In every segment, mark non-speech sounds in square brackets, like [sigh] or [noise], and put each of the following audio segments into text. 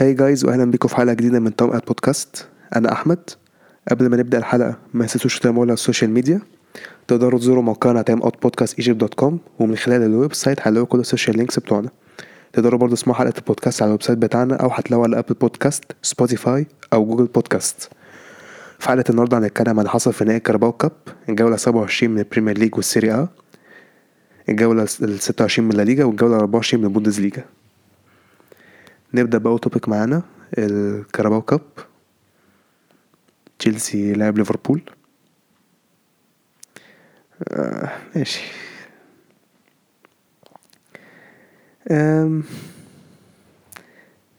hi guys واهلا بيكم في حلقة جديدة من Time Out Podcast أنا أحمد. قبل ما نبدأ الحلقة ما تنسوش تتابعونا على ال social media تقدروا تزوروا موقعنا Time Out Podcast Egypt dot com ومن خلال ال website هتلاقوا كل ال social links بتوعنا. تقدروا برضه تسمعوا حلقة البودكاست على ال website بتاعنا أو هتلاقوها على Apple Podcasts Spotify أو Google Podcasts في حلقة النهارده هنتكلم عن اللي حصل في نهائي Carabao Cup الجوله 27 من ال Premier League وال Serie A الجولة ال 26 من الليجا والجولة 24 من البوندسليجا نبدأ بأول توبيك معانا الكاراباو كاب. تشيلسي لعب ليفربول. آه ماشي. آم،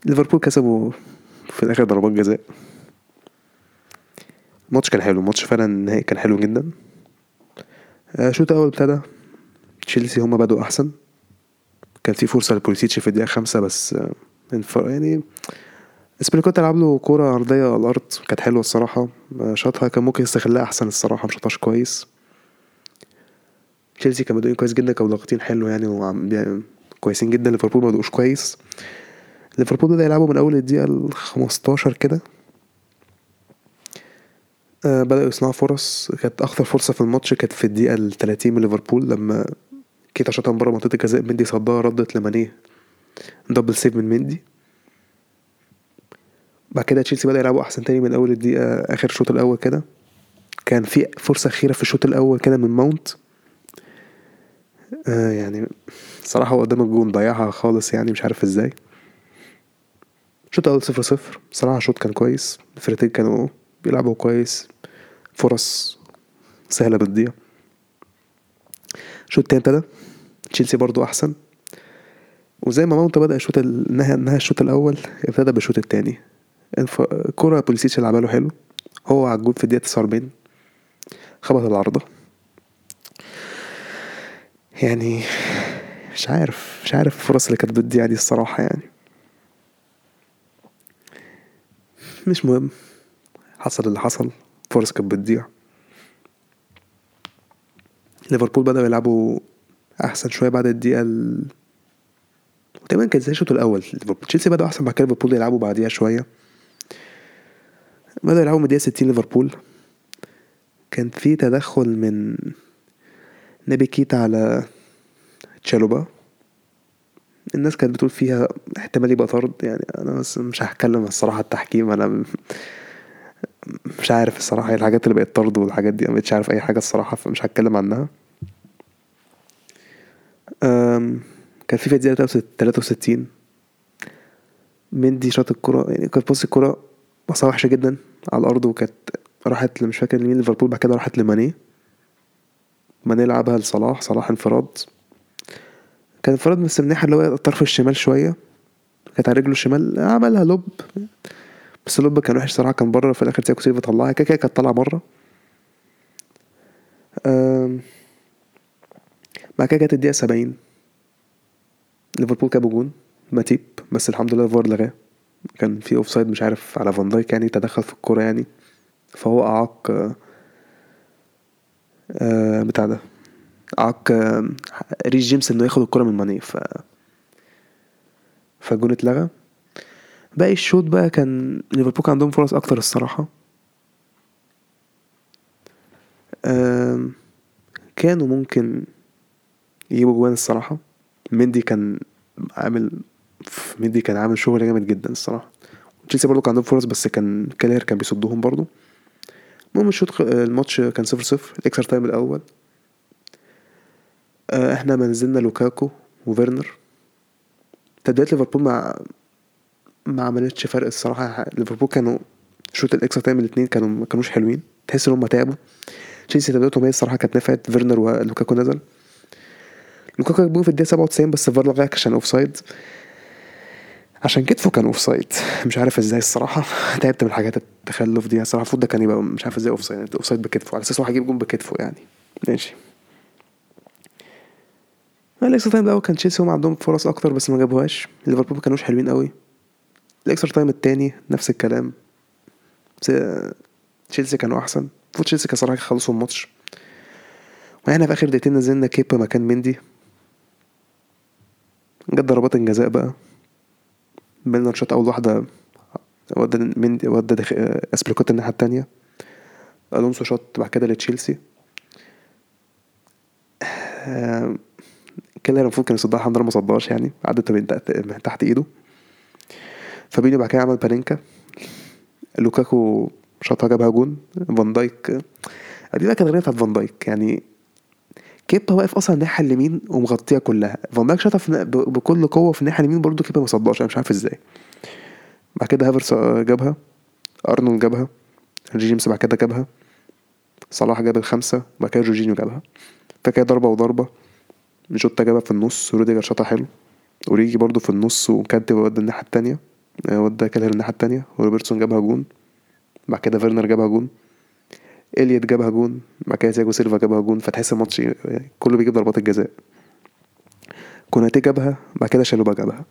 ليفربول كسبوا في الآخر ضربات جزاء. الماتش كان حلو الماتش فعلا النهائي كان حلو جدا. آه، الشوط الأول ابتدى تشيلسي هما بدوا أحسن. كان في فرصة لبوليسيتش في الدقيقة خمسة بس آه، انف- يعني أزبيليكويتا لعب له كورة ارضيه على الأرض كانت حلوة الصراحة. شاطها كان ممكن يستغلها أحسن الصراحة مشطهاش كويس. تشيلسي كانوا بادئين كويس جدا كانوا ضاغطين حلو يعني وعم كويسين جدا. ليفربول ما كويس. ليفربول بدأ يلعبوا من أول الدقيقة ال 15 كده. آه بدأوا يصنعوا فرص. كانت أخطر فرصة في الماتش كانت في الدقيقة ال 30 من ليفربول لما كيتا شاطها من بره منطقة الجزاء مندي صدها ردت لمانيه. double save من مندي. بعد كده تشيلسي بدأ يلعبوا أحسن تاني من أول الدقيقة آخر الشوط الأول كده. كان في فرصة أخيرة في الشوط الأول كده من ماونت. آه يعني صراحة هو قدام الجون ضيعها خالص يعني مش عارف إزاي. الشوط الأول صفر صفر. صراحة الشوط كان كويس. الفرقتين كانوا بيلعبوا كويس. فرص سهلة بتضيع الشوط التاني ابتدى. تشيلسي برضو أحسن. وزي ما ماونت بدأ الشوط ال- نهى نهى الشوط الأول ابتدى بالشوط التاني. الف... كرة بوليسيتش لعبها له حلو. هو على الجول في الدقيقة 49 خبط العارضة يعني مش عارف مش عارف الفرص اللي كانت بتضيع دي الصراحة يعني. مش مهم. حصل اللي حصل. فرص كانت بتضيع. ليفربول بدأوا يلعبوا أحسن شوية بعد الدقيقة ال... تقريبا كان زي الشوط ليفربول تشيلسي بدأوا أحسن بعد كده ليفربول يلعبوا بعديها شوية. بدأوا يلعبوا من الدقيقة 60 ليفربول. كان في تدخل من نبي كيتا على تشالوبا الناس كانت بتقول فيها احتمال يبقى طرد. يعني أنا بس مش هتكلم الصراحة التحكيم. أنا مش عارف الصراحة إيه الحاجات اللي بقت طرد والحاجات دي. أنا مبقتش عارف أي حاجة الصراحة فمش هتكلم عنها. كان في في الدقيقه 63 مندي شاط الكرة يعني كانت بص الكرة بصها وحشة جدا على الأرض وكانت راحت مش فاكر لمين ليفربول بعد كده راحت لماني. ماني لعبها لصلاح صلاح انفراد. كان انفراد من الناحية اللي هو الطرف الشمال شوية. كانت على رجله الشمال عملها lob. بس ال lob كان وحش صراحة كان بره في الآخر تياجو سيلفا طلعها. كده كده كانت طالعة بره. بعد كده جت الدقيقة سبعين. ليفربول جابوا جون ماتيب بس الحمد لله الفار لغاه. كان في offside مش عارف على فان دايك يعني تدخل في الكورة يعني. فهو أعاق آه، آه، بتاع ده أعاق آه، جيمس إنه ياخد الكورة من ماني. ف فالجون اتلغى. باقي الشوط بقى كان ليفربول كان عندهم فرص أكتر الصراحة. آم، كانوا ممكن يجيبوا جوان الصراحة. مندي كان عامل مندي كان عامل شغل جامد جدا الصراحة. تشيلسي برضو كان عندهم فرص بس كان كيلهر كان بيصدهم برضو. المهم الشوط الماتش كان صفر صفر ال extra time الأول. آه، إحنا ما نزلنا لوكاكو وفيرنر. تبديلات ليفربول مع ما عملتش فرق الصراحة. ليفربول كانوا شوط ال extra time الاتنين كانوا ما كانوش حلوين. تحس إن هم تعبوا. تشيلسي تبديلاتهم هي الصراحة كانت نفعت. فيرنر ولوكاكو نزل. لوكاكو جابوه في الدقيقة 97 بس الفار لغاها عشان offside عشان كتفه كان offside مش عارف إزاي الصراحة. [laughs] تعبت من حاجات التخلف دي. الصراحة المفروض ده كان يبقى مش عارف إزاي offside offside بكتفه. على أساس هو هيجيب جون بكتفه يعني. ماشي. ال extra time الأول كان تشيلسي هم عندهم فرص أكتر بس ما جابوهاش. ليفربول ما كانوش حلوين قوي. ال extra time التاني نفس الكلام. بس تشيلسي كانوا أحسن. المفروض تشيلسي كان صراحة خلصوا الماتش. وإحنا في آخر دقيقتين نزلنا كيبا مكان مندي. جت ضربات الجزاء بقى. ميلنر شاط أول واحدة ودى من ودى دخ... ازبليكويتا الناحية التانية. ألونسو شاط بعد كده لتشيلسي. آه، كيلهر المفروض كان يصدها لله ما صدهاش يعني. عدت من تحت إيده. فابينيو بعد كده عمل بانينكا. لوكاكو شاطها جابها جون. فان دايك. دي بقى كانت غريبه بتاعت فان دايك. يعني كيبا واقف أصلا الناحية اليمين ومغطيها كلها. فان دايك شاطها بكل قوة في الناحية اليمين برضه كيبا ما صدهاش أنا مش عارف إزاي. بعد كده هافرس جابها. أرنولد جابها. جيمس بعد كده جابها. صلاح جاب الخمسة. بعد كده جورجينيو جابها. فكده ضربة وضربة. جوتا جابها في النص. روديجر شاطها حلو. أوريجي برضو في النص وكانتي ودى الناحية التانية. آه، ودى كيلهر الناحية التانية. وروبرتسون جابها جون. بعد كده فيرنر جابها جون. اليت جابها جون بعد كده تياجو سيلفا جابها جون فتحس الماتش كله بيجيب ضربات الجزاء. كوناتي جابها بعد كده شالوبا جابها.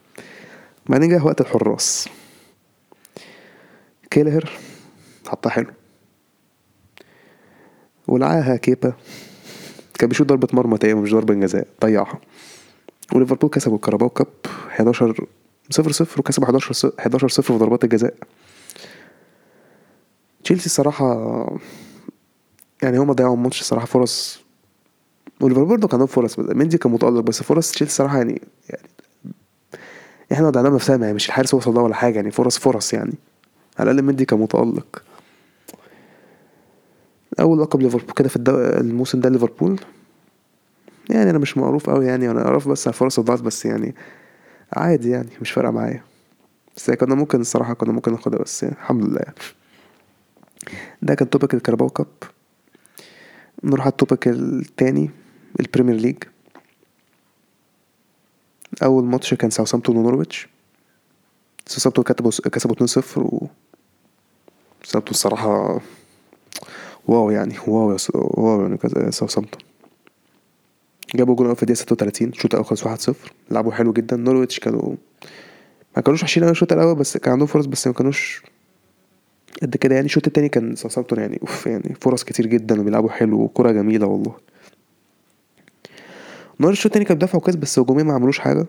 بعدين جه وقت الحراس. كيلهر حطها حلو. ولعاها كيبا. كان بيشوط ضربة مرمى تقريبا مش ضربة جزاء ضيعها. وليفربول كسبوا الكاراباو كاب 11 0 0 وكسبوا 11 0 11 0 في ضربات الجزاء. تشيلسي الصراحة يعني هما ضيعوا الماتش الصراحة فرص. وليفربول برضه كان فرص مندي كان متألق بس فرص تشيلسي الصراحة يعني يعني إحنا ضيعناها بنفسنا يعني مش الحارس وصل ولا حاجة يعني فرص فرص يعني. على الأقل مندي كان متألق. أول لقب ليفربول كده في الدو... الموسم ده ليفربول. يعني أنا مش معروف أوي يعني أنا أعرف بس على فرص الضعف بس يعني عادي يعني مش فارقة معايا. بس كنا ممكن الصراحة كنا ممكن ناخدها بس يعني الحمد لله يعني. ده كان topic ال Carabao Cup. نروح على ال topic التاني ال Premier League. أول ماتش كان ساوثامبتون ونورويتش. ساوثامبتون كسبوا كسبوا 2-0 و ساوثامبتون الصراحة wow يعني wow wow يعني ساوثامبتون. جابوا جول في الدقيقة 36 الشوط الأول خلص 1-0 لعبوا حلو جدا. نورويتش كانوا ما كانوش وحشين أوي الشوط الأول بس كان عندهم فرص بس ما كانوش قد كده يعني. الشوط التاني كان ساوثامبتون يعني أوف يعني فرص كتير جدا وبيلعبوا حلو وكرة جميلة والله. نور الشوط التاني كان بيدافعوا كويس بس هجوميا ما عملوش حاجة.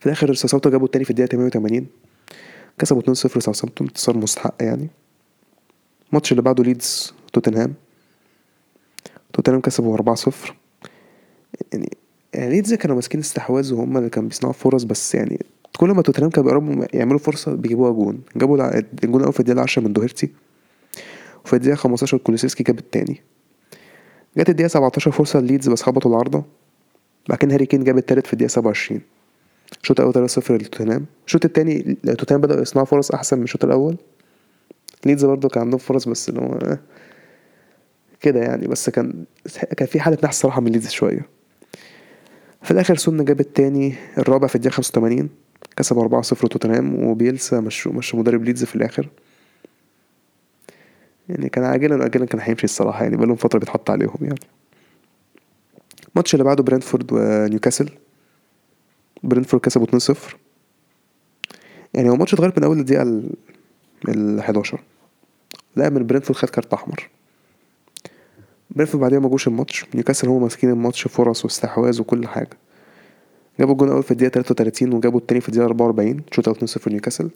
في الآخر ساوثامبتون جابوا التاني في الدقيقة 88 كسبوا 2-0 ساوثامبتون انتصار مستحق يعني. الماتش اللي بعده ليدز توتنهام. توتنهام كسبوا 4-0 يعني يعني ليدز كانوا ماسكين استحواذ وهم اللي كانوا بيصنعوا فرص بس يعني كل ما توتنهام كانوا بيقربوا يعملوا فرصة بيجيبوها جون. جابوا الجون الأول في الدقيقة 10 من دوهيرتي وفي الدقيقة 15 كولوسيسكي جاب التاني. جت الدقيقة 17 فرصة لليدز بس خبطوا العارضة. بعد كده هاري كين جاب التالت في الدقيقة 27 الشوط الأول 3-0 لتوتنهام. الشوط التاني توتنهام بدأوا يصنعوا فرص أحسن من الشوط الأول. ليدز برضه كان عندهم فرص بس اللي هو آه، كده يعني. بس كان كان في حالة نحس صراحة من ليدز شوية. في الآخر سون جاب التاني الرابع في الدقيقة 85 كسب 4-0 توتنهام وبيلسا مشوا مشوا مدرب ليدز في الآخر. يعني كان عاجلا وآجلا كان هيمشي الصراحة يعني بقالهم فترة بيتحط عليهم يعني. الماتش اللي بعده برينفورد ونيوكاسل. برينفورد كسبوا 2-0 يعني هو الماتش اتغير من أول الدقيقة ال ال 11 لا من برينفورد خد كارت أحمر. برينفورد بعديها ما جوش الماتش. نيوكاسل هم ماسكين الماتش فرص واستحواذ وكل حاجة. جابوا الجون الأول في الدقيقة 33 وجابوا التاني في الدقيقة 44 شوط أول 2-0 نيوكاسل.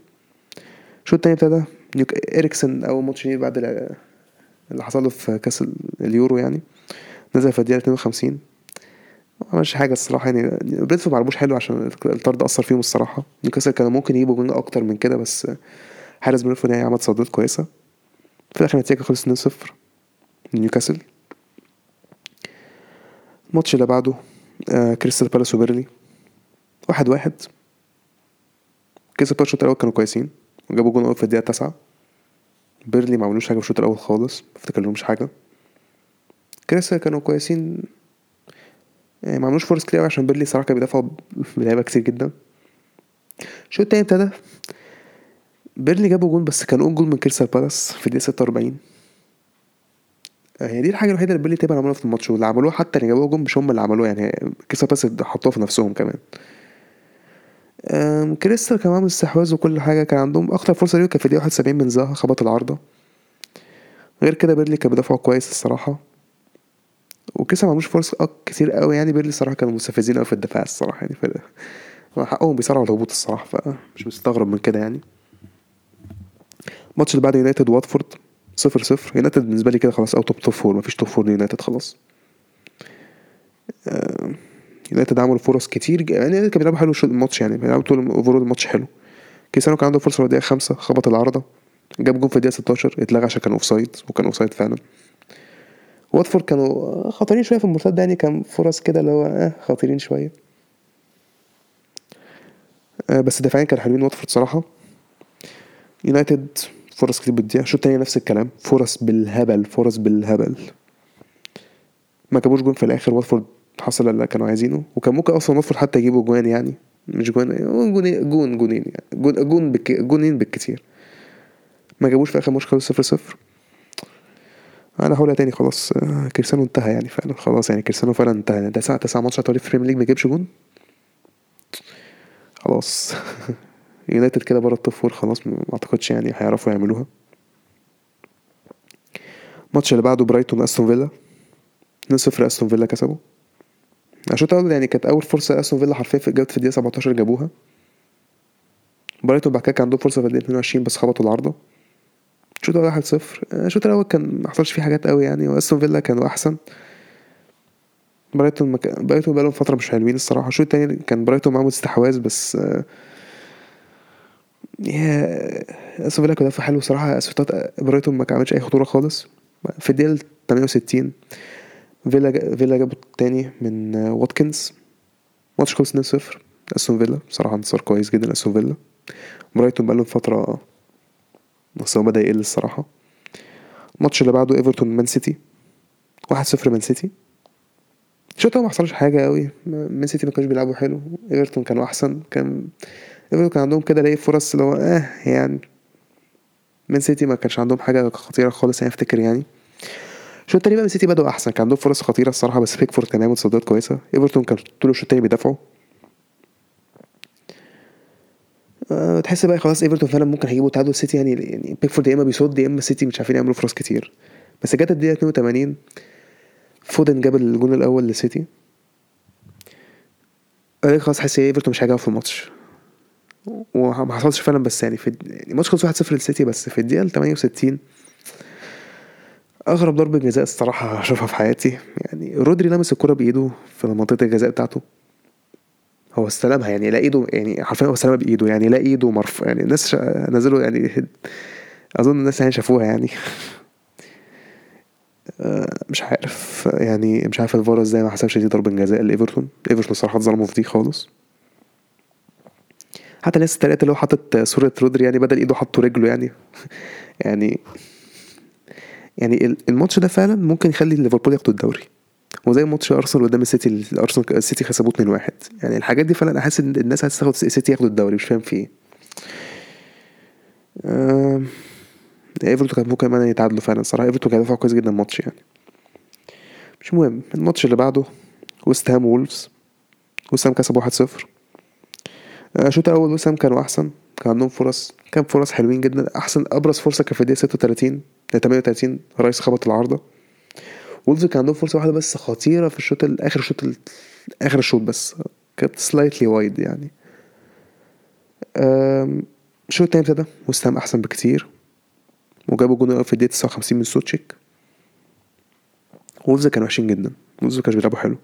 الشوط التاني ابتدى نيوك... إريكسن أول ماتش ليه بعد ال- اللي حصل له في ال- اليورو يعني. نزل في الدقيقة 52 ما عملش حاجة الصراحة يعني. برينفورد ما لعبوش حلو عشان الطرد أثر فيهم الصراحة. نيوكاسل كانوا ممكن يجيبوا جون أكتر من كده بس حارس برينفورد يعني عمل تصديات كويسة. في الآخر النتيجة خلص 2-0 نيوكاسل الماتش اللي بعده آه كريستال بالاس وبيرنلي. واحد واحد. كريستال بالاس الشوط الأول كانوا كويسين وجابوا جون أول في الدقيقة تسعة بيرنلي ما عملوش حاجة في الشوط الأول خالص ما افتكرلهمش حاجة. كريستال كانوا كويسين. يعني ما عملوش فرص كتير عشان بيرنلي صراحة كانوا بيدافعوا بلعيبة كتير جدا. الشوط التاني ابتدى. بيرنلي جابوا جون بس كان own goal من كريستال بالاس في الدقيقة 46 هي دي الحاجة الوحيدة اللي بيرنلي تقريبا عملوها في الماتش واللي عملوها حتى اللي جابوها جون مش هم اللي عملوها يعني كريستال بالاس حطوها في نفسهم كمان. كريستال عامل استحواذ وكل حاجة كان عندهم. أكتر فرصة ليهم كان في الدقيقة 71 من زاها خبط العارضة. غير كده بيرنلي كان بيدافعوا كويس الصراحة. وكريستال معملوش فرص كتير قوي يعني. بيرنلي الصراحة كانوا مستفزين قوي في الدفاع الصراحة يعني. حقهم بيصارعوا الهبوط الصراحة فمش مستغرب من كده يعني. الماتش اللي بعد يونايتد واتفورد صفر صفر. يونايتد بالنسبة لي كده خلاص out of top four مفيش top four ليونايتد خلاص. آه، يونايتد عملوا فرص كتير يعني كانوا بيلعبوا حلو الماتش يعني بيلعبوا طول overall الماتش حلو. كريستيانو كان عنده فرصة في الدقيقة خمسة خبط العارضة جاب جون في الدقيقة 16 اتلغى عشان كان offside وكان offside فعلا. واتفورد كانوا خطيرين شوية في المرتدة يعني كان فرص كده اللي هو آه خطيرين شوية. آه بس دفاعيا كانوا حلوين واتفورد صراحة. يونايتد فرص كتير بتضيع. الشوط التاني نفس الكلام. فرص بالهبل فرص بالهبل. ما جابوش جون في الآخر. واتفورد حصل اللي كانوا عايزينه. وكان ممكن أصلا واتفورد حتى يجيبوا جوان يعني مش جوان جون جون جونين يعني جون جون بك جونين بالكتير. ما جابوش في آخر ماتش خلص صفر صفر. أنا هقولها تاني خلاص كريستيانو انتهى يعني فعلا خلاص يعني كريستيانو فعلا انتهى. ده ساعة تسعة ماتش في البريمير ليج ما يجيبش جون. خلاص. [laughs] يونايتد كده بره ال top four خلاص ما أعتقدش يعني هيعرفوا يعملوها. الماتش اللي بعده برايتون استون فيلا 2-0 أستون فيلا كسبوا. الشوط الأول يعني كانت أول فرصة أستون فيلا حرفيا في جابت في الدقيقة 17 جابوها. برايتون بعد كده كان عندهم فرصة في الدقيقة 22 بس خبطوا العارضة. الشوط الأول 1 0 الشوط الأول كان ما حصلش فيه حاجات قوي يعني وأستون فيلا كانوا أحسن. برايتون مك... برايتون بقالهم فترة مش حلوين الصراحة. الشوط التاني كان برايتون معاهم استحواذ بس آه، يا أستون فيلا كان حلو صراحة شوتات برايتون ما عملتش أي خطورة خالص. في الدقيقة 68 فيلا فيلا جابوا التاني من واتكنز. ماتش خلص 2-0 أستون فيلا. بصراحة انتصار كويس جدا استون فيلا. برايتون بقالهم فترة هو بدأ يقل الصراحة. الماتش اللي بعده إيفرتون مان سيتي. واحد صفر مان سيتي. الشوط ما حصلش حاجة قوي مان سيتي ما كانوش بيلعبوا حلو. إيفرتون كانوا أحسن. كان إيفرتون كان عندهم كده الاقي فرص اللي هو آه يعني مان سيتي ما كانش عندهم حاجة خطيرة خالص يعني أفتكر يعني. الشوط التاني بقى مان سيتي بدأوا أحسن. كان عندهم فرص خطيرة الصراحة بس بيكفورد كان عامل تصديات كويسة. إيفرتون كان طول الشوط التاني بيدافعوا. أه تحس بقى خلاص إيفرتون فعلا ممكن هيجيبوا تعادل سيتي يعني يعني بيكفورد يا إما بيصد يا إما سيتي مش عارفين يعملوا فرص كتير. بس جت الدقيقة 82 فودن جاب الجون الأول لسيتي. قال خلاص حاسس إيفرتون مش هيجاوب في الماتش. وما حصلش فعلا بس يعني في يعني الماتش خلص 1-0 للسيتي بس في الدقيقة 68 أغرب ضربة جزاء الصراحة اشوفها في حياتي يعني رودري لمس الكرة بإيده في منطقة الجزاء بتاعته. هو استلمها يعني لا إيده يعني حرفيا هو استلمها بإيده يعني لا إيده مرفوع يعني الناس نزلوا يعني أظن الناس يعني شافوها يعني. آه، مش عارف يعني مش عارف الفار إزاي ما حسبش دي ضربة جزاء لإيفرتون. إيفرتون صراحة اتظلموا في دي خالص. حتى الناس التلاتة اللي هو حاطط صورة رودري يعني بدل إيده حطوا رجله يعني. [laughs] يعني يعني الماتش ده فعلا ممكن يخلي ليفربول ياخدوا الدوري. وزي ماتش أرسنال قدام السيتي الأرسنال السيتي كسبوه 2-1 يعني الحاجات دي فعلا أحس إن الناس عايزة تاخد السيتي ياخدوا الدوري مش فاهم في إيه. آه... إيفرتون كان ممكن كمان يتعادلوا فعلا الصراحه إيفرتون كان دافعوا كويس جدا الماتش يعني. مش مهم. الماتش اللي بعده ويست هام وولفز. ويست هام كسب 1-0 الشوط الأول ويست هام كانوا أحسن. كان عندهم فرص كان فرص حلوين جدا. أحسن أبرز فرصة كانت في الدقيقة 36 38 رايس خبط العارضة. وولفز كان عندهم فرصة واحدة بس خطيرة في الشوط آخر الشوط آخر الشوط بس. كانت slightly wide يعني. الشوط التاني ابتدى. ويست هام أحسن بكتير. وجابوا جون في الدقيقة 59 من سوتشيك. وولفز كانوا وحشين جدا. وولفز ما كانوش بيلعبوا حلو.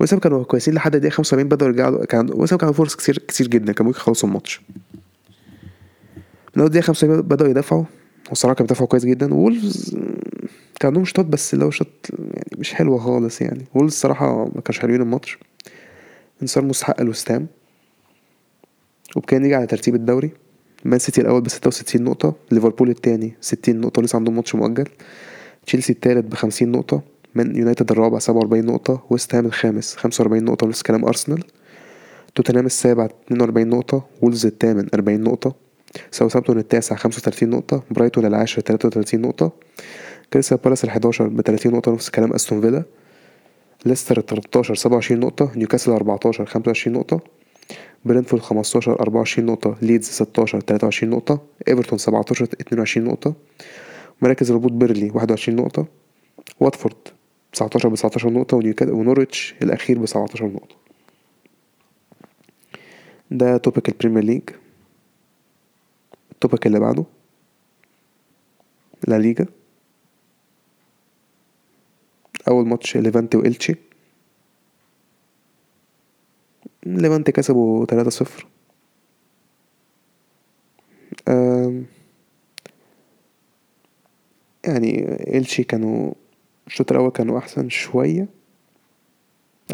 ويست هام كانوا كويسين لحد الدقيقة 75 بدأوا يرجعوا. كان ويست هام كان فرص كتير كتير جدا. كان ممكن يخلصوا الماتش. أول الدقيقه 75 بدأوا يدافعوا والصراحه كانوا بيدافعوا كويس جدا. وولفز كان عندهم شوط بس اللي هو شوط يعني مش حلوة خالص يعني. وولفز الصراحة ما كانش حلوين الماتش. انتصار مستحق لويست هام وبكده نيجي على ترتيب الدوري. مان سيتي الأول بستة وستين نقطة. ليفربول التاني ستين نقطة. لسه عندهم ماتش مؤجل. تشيلسي التالت بخمسين نقطة. مان يونايتد الرابع سبعة وأربعين نقطة. ويست هام الخامس خمسة وأربعين نقطة. ونفس كلام أرسنال. توتنهام السابع اتنين وأربعين نقطة. وولفز التامن أربعين نقطة. ساوثهامبتون التاسع خمسة وتلاتين نقطة برايتون العاشر تلاتة وتلاتين نقطة كريستال بالاس ال 11 ب 30 نقطة نفس كلام أستون فيلا ليستر ال 13 27 نقطة نيوكاسل 14 25 نقطة برينتفورد 15 24 نقطة ليدز 16 23 نقطة ايفرتون 17 22 نقطة مراكز الهبوط بيرلي 21 نقطة واتفورد 19 ب 19 نقطة ونوريتش الأخير ب 17 نقطة. ده topic البريمير ليج ال topic اللي بعده. لا ليجا. أول ماتش ليفانتي وإلتشي. ليفانتي كسبوا 3-0 يعني إلشي كانوا الشوط الأول كانوا أحسن شوية.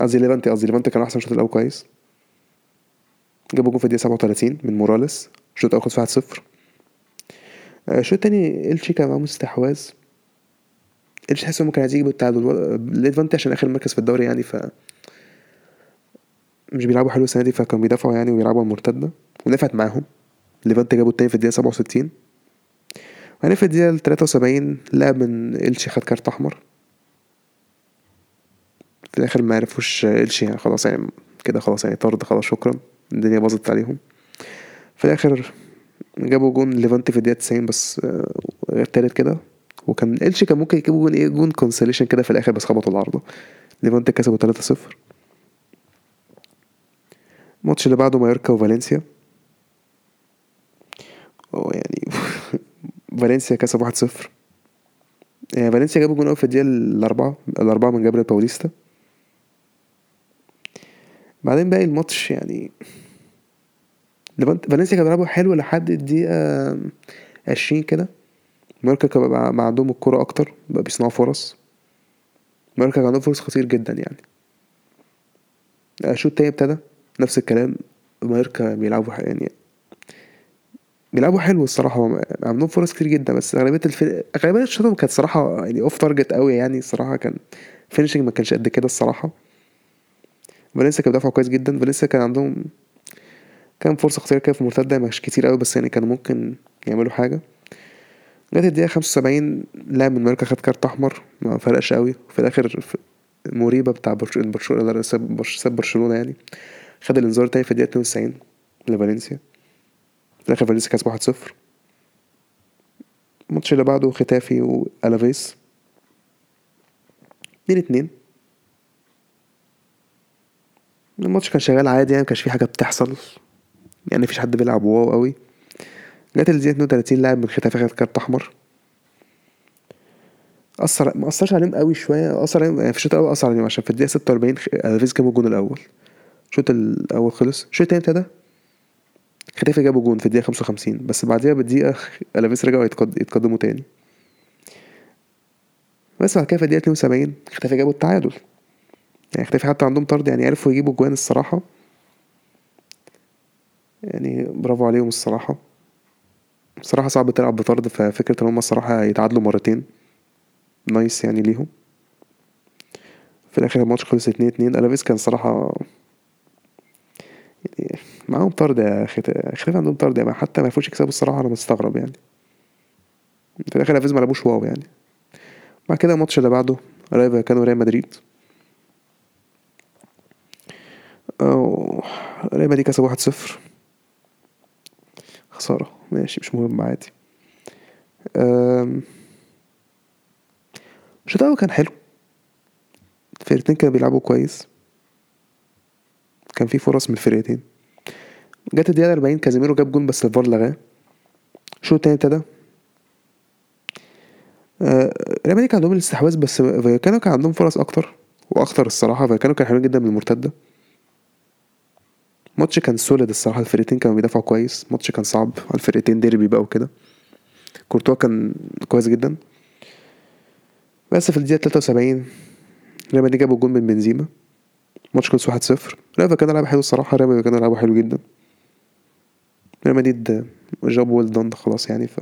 قصدي ليفانتي قصدي ليفانتي كانوا أحسن الشوط الأول كويس. جابوا جون في الدقيقة سبعة وتلاتين من موراليس. الشوط الأول صفر. آه، الشوط التاني إلشي كان معاهم استحواذ إلشي تحس إنه كان عايز يجيب التعادل ليفانتي عشان آخر مركز في الدوري يعني ف مش بيلعبوا حلو السنة دي فكانوا بيدافعوا يعني ويلعبوا المرتدة ونفعت معاهم. ليفانتي جابوا التاني في الدقيقة سبعة وستين. وبعدين في الدقيقة تلاتة وسبعين لاعب من إلشي خد كارت أحمر. في الآخر ما عرفوش إلشي يعني خلاص يعني كده خلاص يعني طرد خلاص شكرا الدنيا باظت عليهم. في الآخر جابوا جون ليفانتي في الدقيقة تسعين بس آه، غير تالت كده. وكان إلشي كان ممكن يجيبوا جون إيه؟ جون consolation كده في الآخر بس خبطوا العارضة ليفانتي كسبوا تلاتة صفر. الماتش اللي بعده مايوركا وفالنسيا. يعني [laughs] فالنسيا كسب واحد صفر. يعني فالنسيا جابوا جون في الدقيقة الأربعة الأربعة من جابريل باوليستا. بعدين باقي الماتش يعني فالنسيا كانوا بيلعبوا حلو لحد الدقيقة عشرين كده. ماركا كان بقى عندهم الكرة أكتر بقى بيصنعوا فرص. مايوركا كان عندهم فرص خطير جدا يعني. الشوط التاني ابتدى نفس الكلام. مايوركا بيلعبوا يعني بيلعبوا حلو الصراحة. عندهم فرص كتير جدا بس أغلبية الفرق أغلبية الشوط كانت صراحة يعني off target أوي يعني. الصراحة كان finishing ما كانش قد كده الصراحة. فالنسيا كانوا بيدافعوا كويس جدا. فالنسيا كان عندهم كان فرصة خطيرة كده في المرتدة مش كتير أوي بس يعني كانوا ممكن يعملوا حاجة. جت الدقيقة خمسة وسبعين لاعب من ماركا خد كارت أحمر ما فرقش أوي وفي الآخر مريبة بتاع برشلونة ساب برشلونة يعني. خد الإنذار تاني في الدقيقة اتنين وتسعين لفالنسيا. في الآخر فالنسيا كسب واحد صفر. الماتش اللي بعده ختافي وألافيس. اتنين اتنين. الماتش كان شغال عادي يعني مكانش فيه حاجة بتحصل. يعني مفيش حد بيلعب wow قوي. الدقيقة اتنين وتلاتين لاعب من ختافي خد كارت أحمر. أثر ما أثرش عليهم قوي أثر عليهم يعني في الشوط الأول أثر عليهم عشان في الدقيقة ستة وأربعين ألافيس جاب الجون الأول. الشوط الأول خلص. الشوط التاني ابتدى. ختافي جابوا جون في خمسة وخمسين بس بعديها بدقيقة ألافيس رجعوا يتقدموا تاني. بس بعد كده في اتنين وسبعين ختافي جابوا التعادل. يعني ختافي حتى عندهم طرد يعني عرفوا يجيبوا جوان الصراحة. يعني برافو عليهم الصراحة. بصراحة صعب تلعب بطرد ففكرة إن هما الصراحة يتعادلوا مرتين nice يعني ليهم. في الآخر الماتش خلص اتنين اتنين. الافيس كان صراحة يعني معاهم طرد يا ختافي عندهم طرد يعني حتى ما يعرفوش يكسبوا الصراحة أنا مستغرب يعني. في الآخر الافيس ما لعبوش wow يعني. بعد كده الماتش اللي بعده رايو فايكانو ريال مدريد. ريال مدريد كسب واحد صفر. خسارة ماشي مش مهم عادي. الشوط الأول كان حلو. الفرقتين كانوا بيلعبوا كويس. كان في فرص من الفرقتين جت الدقيقة أربعين كازيميرو جاب جون بس الفار لغاه. الشوط التاني ابتدى. آه ريال مدريد كان عندهم الاستحواذ بس فايكانو كان عندهم فرص أكتر وأخطر الصراحة. فايكانو كانوا حلوين جدا من المرتدة. ماتش كان solid الصراحة الفرقتين كانوا بيدافعوا كويس. ماتش كان صعب على الفرقتين ديربي بقى وكده. كورتوا كان كويس جدا. بس في الدقيقة 73 ريال مدريد جابوا جون من بنزيما. ماتش كان 1-0 ريال كان لعب حلو الصراحة. ريال كان لعبه حلو جدا. ريال مدريد جاب well done خلاص يعني ف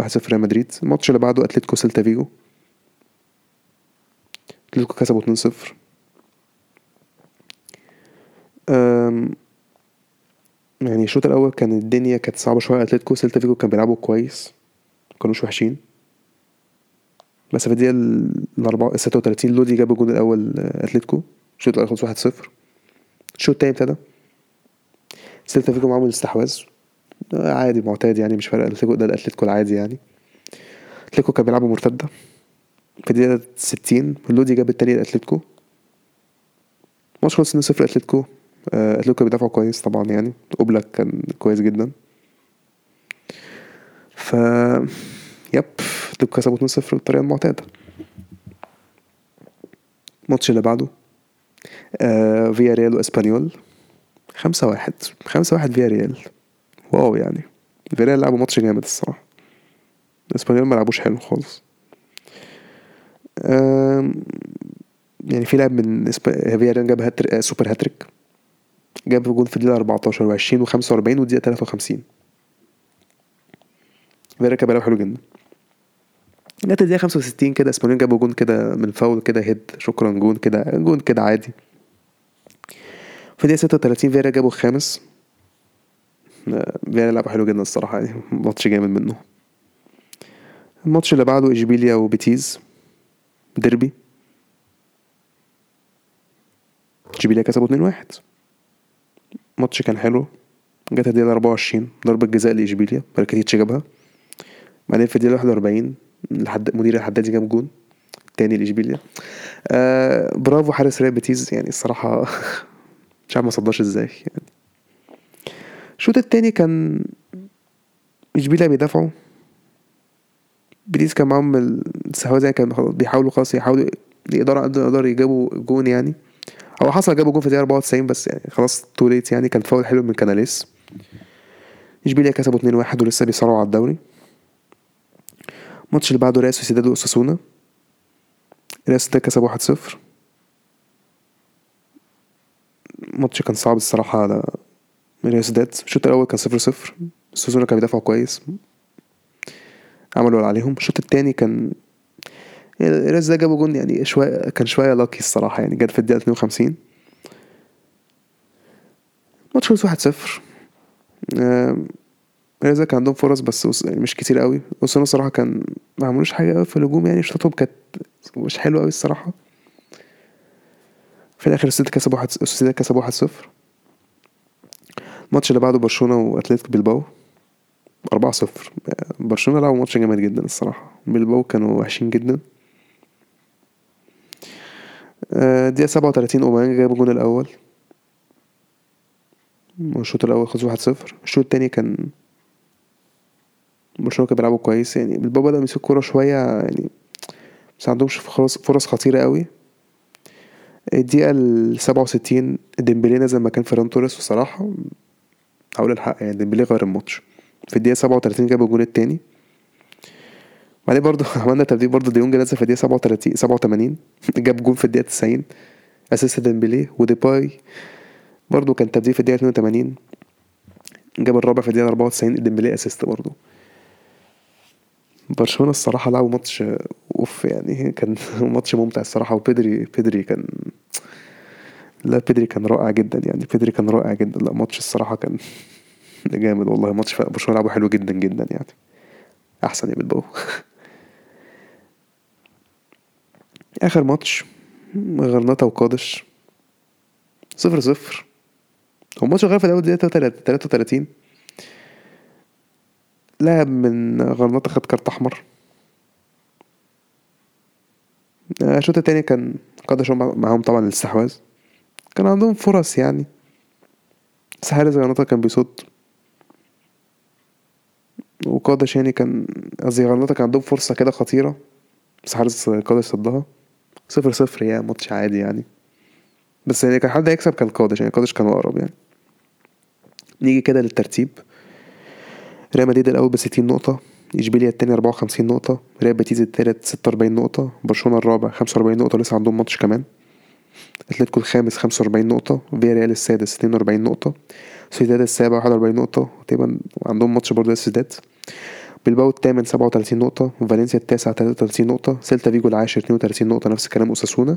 1-0 ريال مدريد. الماتش اللي بعده أتلتيكو سيلتا فيجو. أتلتيكو كسبوا 2-0 يعني الشوط الأول كان الدنيا كانت صعبة شوية. أتلتيكو سيلتا فيجو كان بيلعبوا كويس مكانوش وحشين. بس في الدقيقة ستة وتلاتين لودي جاب الجون الأول اتلتيكو الشوط الأول خلص واحد صفر. الشوط التاني ابتدى. سيلتا فيجو معاهم الاستحواذ. عادي معتاد يعني مش فارق. أتلتيكو ده الأتلتيكو العادي يعني. أتلتيكو كان بيلعبوا مرتدة. في الدقيقة ستين لودي جاب التاني لأتلتيكو. ماتش خلص 2 0 اتلتيكو أتلتيكو كان بيدافعوا كويس طبعا يعني. أوبلاك كان كويس جدا. ف yep أتلتيكو كسبوا 2-0 بالطريقة المعتاده الماتش اللي بعده آه فيا ريال وإسبانيول. خمسة واحد خمسة واحد فيا ريال wow يعني. فيا ريال لعبوا ماتش جامد الصراحة. إسبانيول ما لعبوش حلو خالص. آم، يعني في لاعب من إسبا- فيا ريال جاب hat-tr... آه، super hat-trick. جاب جول في الدقيقة 14 و20 و45 والدقيقة 53 فيا ريال كان بيلعب حلو جدا. جت الدقيقة 65 كده إسبانيول جابوا جون كده من فاول كده head. شكرا جون كده جون كده عادي. في الدقيقة 36 فيا ريال جابوا الخامس. فيا ريال لعبوا حلو جدا الصراحة يعني ماتش جامد منه. الماتش اللي بعده إشبيليا وبيتيس. ديربي. إشبيليا كسبوا 2-1 ماتش كان حلو. جت الدقيقة 24 ضربة جزاء لإشبيليا راكيتيتش جابها. بعدين في الدقيقة 41 منير الحدادي جاب جون تاني لإشبيليا. آه برافو حارس ريال بيتيس يعني الصراحة [laughs] مش عارف ما صداش إزاي يعني. الشوط التاني كان إشبيليا بيدافعوا. بيتيس كان معاهم الاستحواذ يعني كان بيحاولوا خلاص يحاولوا يقدروا قد ما يقدروا يجيبوا جون يعني. هو حصل جابوا جون في الدقيقة 94 بس يعني خلاص too late يعني كان فاول حلو من كاناليس. إشبيليا كسبوا 2-1 ولسه بيصارعوا على الدوري. الماتش اللي بعده ريال سوسيداد وأوساسونا ريال سوسيداد كسب 1-0 الماتش كان صعب الصراحة على ريال سوسيداد. الشوط الأول كان 0-0 أوساسونا كان بيدافعوا كويس. عملوا اللي عليهم. الشوط التاني كان ريال سوسيداد جابوا جون يعني شوية كان شوية lucky الصراحة يعني جت في الدقيقة 52 الماتش خلص 1-0 آم، ريال سوسيداد كان عندهم فرص بس يعني مش كتير قوي. أوساسونا الصراحة كان ما عملوش حاجة قوي في الهجوم يعني شوطهم كانت مش حلوة قوي الصراحة. في الآخر السيتي كسبوا واحد السيتي كسبوا واحد صفر. الماتش اللي بعده برشلونة واتلتيك بلباو. أربعة صفر. برشلونة لعبوا ماتش جامد جدا الصراحة. بلباو كانوا وحشين جدا. آه، دقيقة سبعة وتلاتين أوباميانج جاب الجون الأول. الشوط الأول خلص واحد صفر. الشوط التاني كان برشلونة كانوا بيلعبوا كويس يعني بلباو بدأ يمسك كورة شوية يعني بس عندهمش فرص خطيرة قوي. الدقيقة السبعة وستين ديمبلي نزل مكان فيران توريس وصراحة هقول الحق يعني ديمبلي غير الماتش. في الدقيقة سبعة وتلاتين جاب الجون التاني. بعدين برضه [laughs] عملنا تبديل برضه ديونج نزل في وتلاتين سبعة وتمانين. جاب جون في الدقيقة تسعين. assist ديمبلي وديباي. برضه كان تبديل في اتنين وتمانين. جاب الرابع في أربعة وتسعين. ديمبلي assist برضه برشلونة الصراحة لعبوا ماتش أوف يعني كان [laughs] ماتش ممتع الصراحة. وبيدري بيدري كان [laughs] لا بيدري كان رائع جدا يعني. بيدري كان رائع جدا. لا ماتش الصراحة كان جامد والله. ماتش برشلونة لعبوا حلو جدا جدا يعني. أحسن يا بلباو آخر ماتش. غرناطة وقادش. صفر صفر. هو الماتش غير في دقيقة تلاتة وتلاتين. لاعب من غرناطة خد كارت أحمر. آه، الشوط التاني كان قادش هم- معاهم طبعا الاستحواذ. كان عندهم فرص يعني. بس حارس غرناطة كان بيصد. وقادش يعني كان قصدي غرناطة كان عندهم فرصة كده خطيرة. بس حارس قادش صدها. صفر صفر يعني ماتش عادي يعني. بس يعني كان حد هيكسب كان قادش يعني قادش كان أقرب يعني. نيجي كده للترتيب. ريال مدريد الأول بستين نقطة إشبيليا التاني أربعة وخمسين نقطة ريال بيتيز التالت ستة وأربعين نقطة برشلونة الرابع خمسة وأربعين نقطة لسه عندهم ماتش كمان. أتلتيكو الخامس خمسة وأربعين نقطة فيا ريال السادس اتنين وأربعين نقطة سوسيداد السابع واحد وأربعين نقطة تقريبا عندهم ماتش برضه سوسيداد. بلباو الثامن سبعة وتلاتين نقطة فالنسيا التاسع تلاتة وتلاتين نقطة سيلتا فيجو العاشر اتنين وتلاتين نقطة نفس الكلام أوساسونا.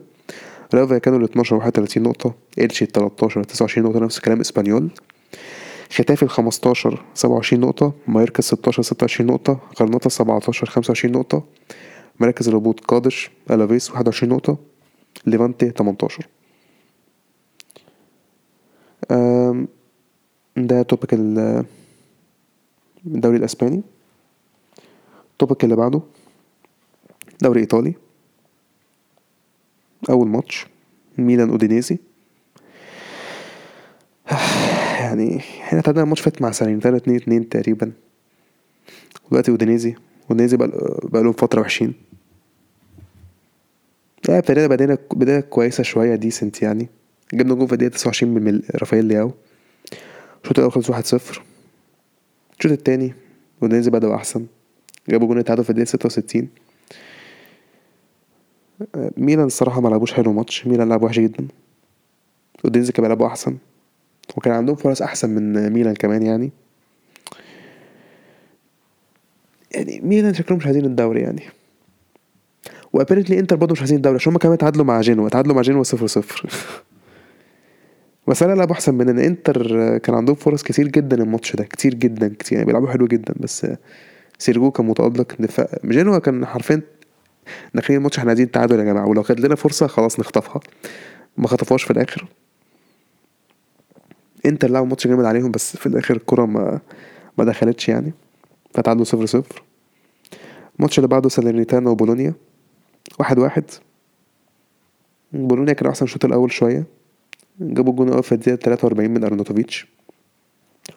ريال فايكانو الاتناشر واحد وتلاتين نقطة إلشي التلاتاشر تسعة وعشرين نقطة نفس الكلام إسبانيول. ختافي الخمستاشر سبعة وعشرين نقطة مايوركا الستاشر ستة وعشرين نقطة غرناطة السبعتاشر خمسة وعشرين نقطة مراكز الهبوط قادش ألافيس واحد وعشرين نقطة ليفانتي تمنتاشر. أم، ده topic ال- الدوري الأسباني. ال topic اللي بعده دوري إيطالي أول ماتش ميلان أودينيزي. [sighs] يعني إحنا تعادلنا الماتش فات مع سالينيتانا اتنين اتنين تقريبا. دلوقتي أودينيزي أودينيزي بقى بقالهم فترة وحشين يعني ابتدينا بداية بداية كويسة شوية decent يعني. جبنا جول في الدقيقة تسعة وعشرين من رافائيل لياو. الشوط الأول خلص واحد صفر. الشوط التاني أودينيزي بدأوا أحسن. جابوا جون التعادل في ستة وستين. ميلان الصراحة ما لعبوش حلو ماتش. ميلان لعب وحش جدا. اودينيزي كان بيلعبوا أحسن. وكان عندهم فرص أحسن من ميلان كمان يعني. يعني ميلان شكلهم مش عايزين الدوري يعني. و apparently إنتر برضه مش عايزين الدوري عشان هما كمان تعادلوا مع جينوا. تعادلوا مع جينوا صفر صفر. [laughs] بس أنا لعبوا أحسن مننا إنتر كان عندهم فرص كتير جدا الماتش ده. كتير جدا كتير يعني بيلعبوا حلو جدا. بس سيريجو كان متألق دفاع. جينوا كان حرفيا داخلين الماتش إحنا عايزين تعادل يا جماعة. ولو كانت لنا فرصة خلاص نخطفها. ما خطفوهاش في الآخر. إنتر لعبوا ماتش جامد عليهم بس في الآخر الكرة ما ما دخلتش يعني. فتعادلوا صفر صفر. الماتش اللي بعده ساليرنيتانا وبولونيا. واحد واحد. بولونيا كان أحسن الشوط الأول شوية. جابوا الجون الأول في الدقيقه 43 من أرنوتوفيتش.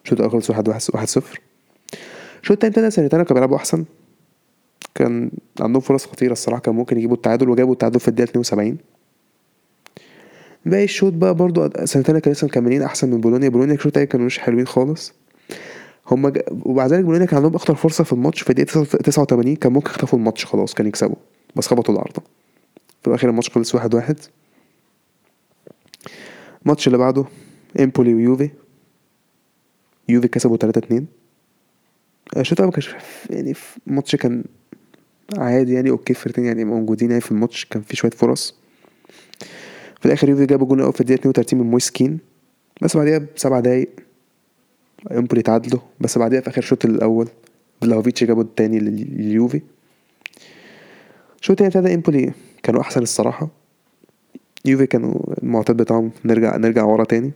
الشوط الأول خلص واحد واحد صفر. الشوط التاني؟ ابتدى ساليرنيتانا كانوا بيلعبوا أحسن. كان عندهم فرص خطيرة الصراحة كان ممكن يجيبوا التعادل وجابوا التعادل في الدقيقة 72 باقي الشوط بقى برضو سنتين كانوا لسه مكملين أحسن من بولونيا. بولونيا الشوط التاني كانوا مش حلوين خالص. هما ج... ومع ذلك بولونيا كان عندهم أخطر فرصة في الماتش. في الدقيقة 89 كان ممكن يخطفوا الماتش خلاص كان يكسبوا. بس خبطوا العارضة. في الآخر الماتش خلص واحد واحد. الماتش اللي بعده إمبولي ويوفي. يوفي كسبوا 3 2 الشوط ما كانش يعني الماتش كان عادي يعني okay فرقتين يعني موجودين يعني في الماتش كان في شوية فرص. في الآخر يوفي جابوا جون الأول في الدقيقة 32 من مويس كين بس بعديها بسبع دقايق امبولي تعادلوا. بس بعديها في آخر الشوط الأول فلاوفيتش جابوا التاني لليوفي. الشوط التاني ابتدى امبولي كانوا أحسن الصراحة. يوفي كانوا المعتاد بتاعهم نرجع نرجع ورا تاني.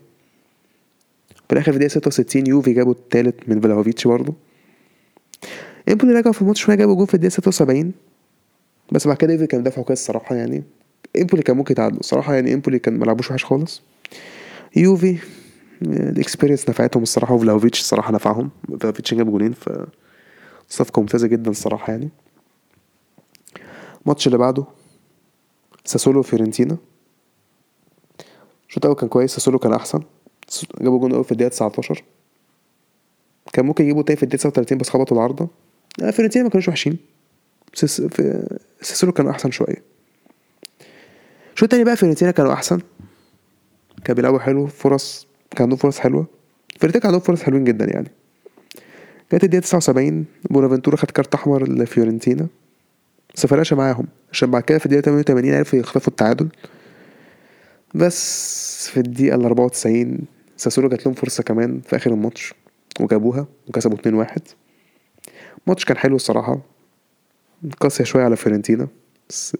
في الآخر في الدقيقة 66 يوفي جابوا التالت من فلاوفيتش برضه. امبولي رجعوا في الماتش شوية جابوا جول في الدقيقة 76 بس بعد كده يوفي كان دافعوا كويس الصراحة يعني. إمبولي كان ممكن يتعادلوا الصراحة يعني. إمبولي كان ملعبوش وحش خالص. يوفي ال experience نفعتهم الصراحة وفلاوفيتش الصراحة نفعهم. فلاوفيتش جاب جولين ف صفقه ممتازة جدا الصراحة يعني. الماتش اللي بعده ساسولو فيورنتينا الشوط الأول كان كويس ساسولو كان أحسن. جابوا جون أول في الدقيقة 19 كان ممكن يجيبوا تاني في الدقيقة 39 بس خبطوا العارضة. فيورنتينا ما كانوش وحشين. ساسولو كانوا أحسن شوية. الشوط التاني بقى فيورنتينا كانوا أحسن. كانوا بيلعبوا حلو فرص كان عندهم فرص حلوة. فيورنتينا كان عندهم فرص حلوين جدا يعني. جت الدقيقة 79 بونافنتورا خد كارت أحمر لفيورنتينا. بس مفرقش معاهم. عشان بعد كده في الدقيقة 88 عرفوا يخطفوا التعادل. بس في الدقيقة ال 94 ساسولو جات لهم فرصة كمان في آخر الماتش. وجابوها وكسبوا 2 1 الماتش كان حلو الصراحة. قاسية شوية على فيورنتينا. بس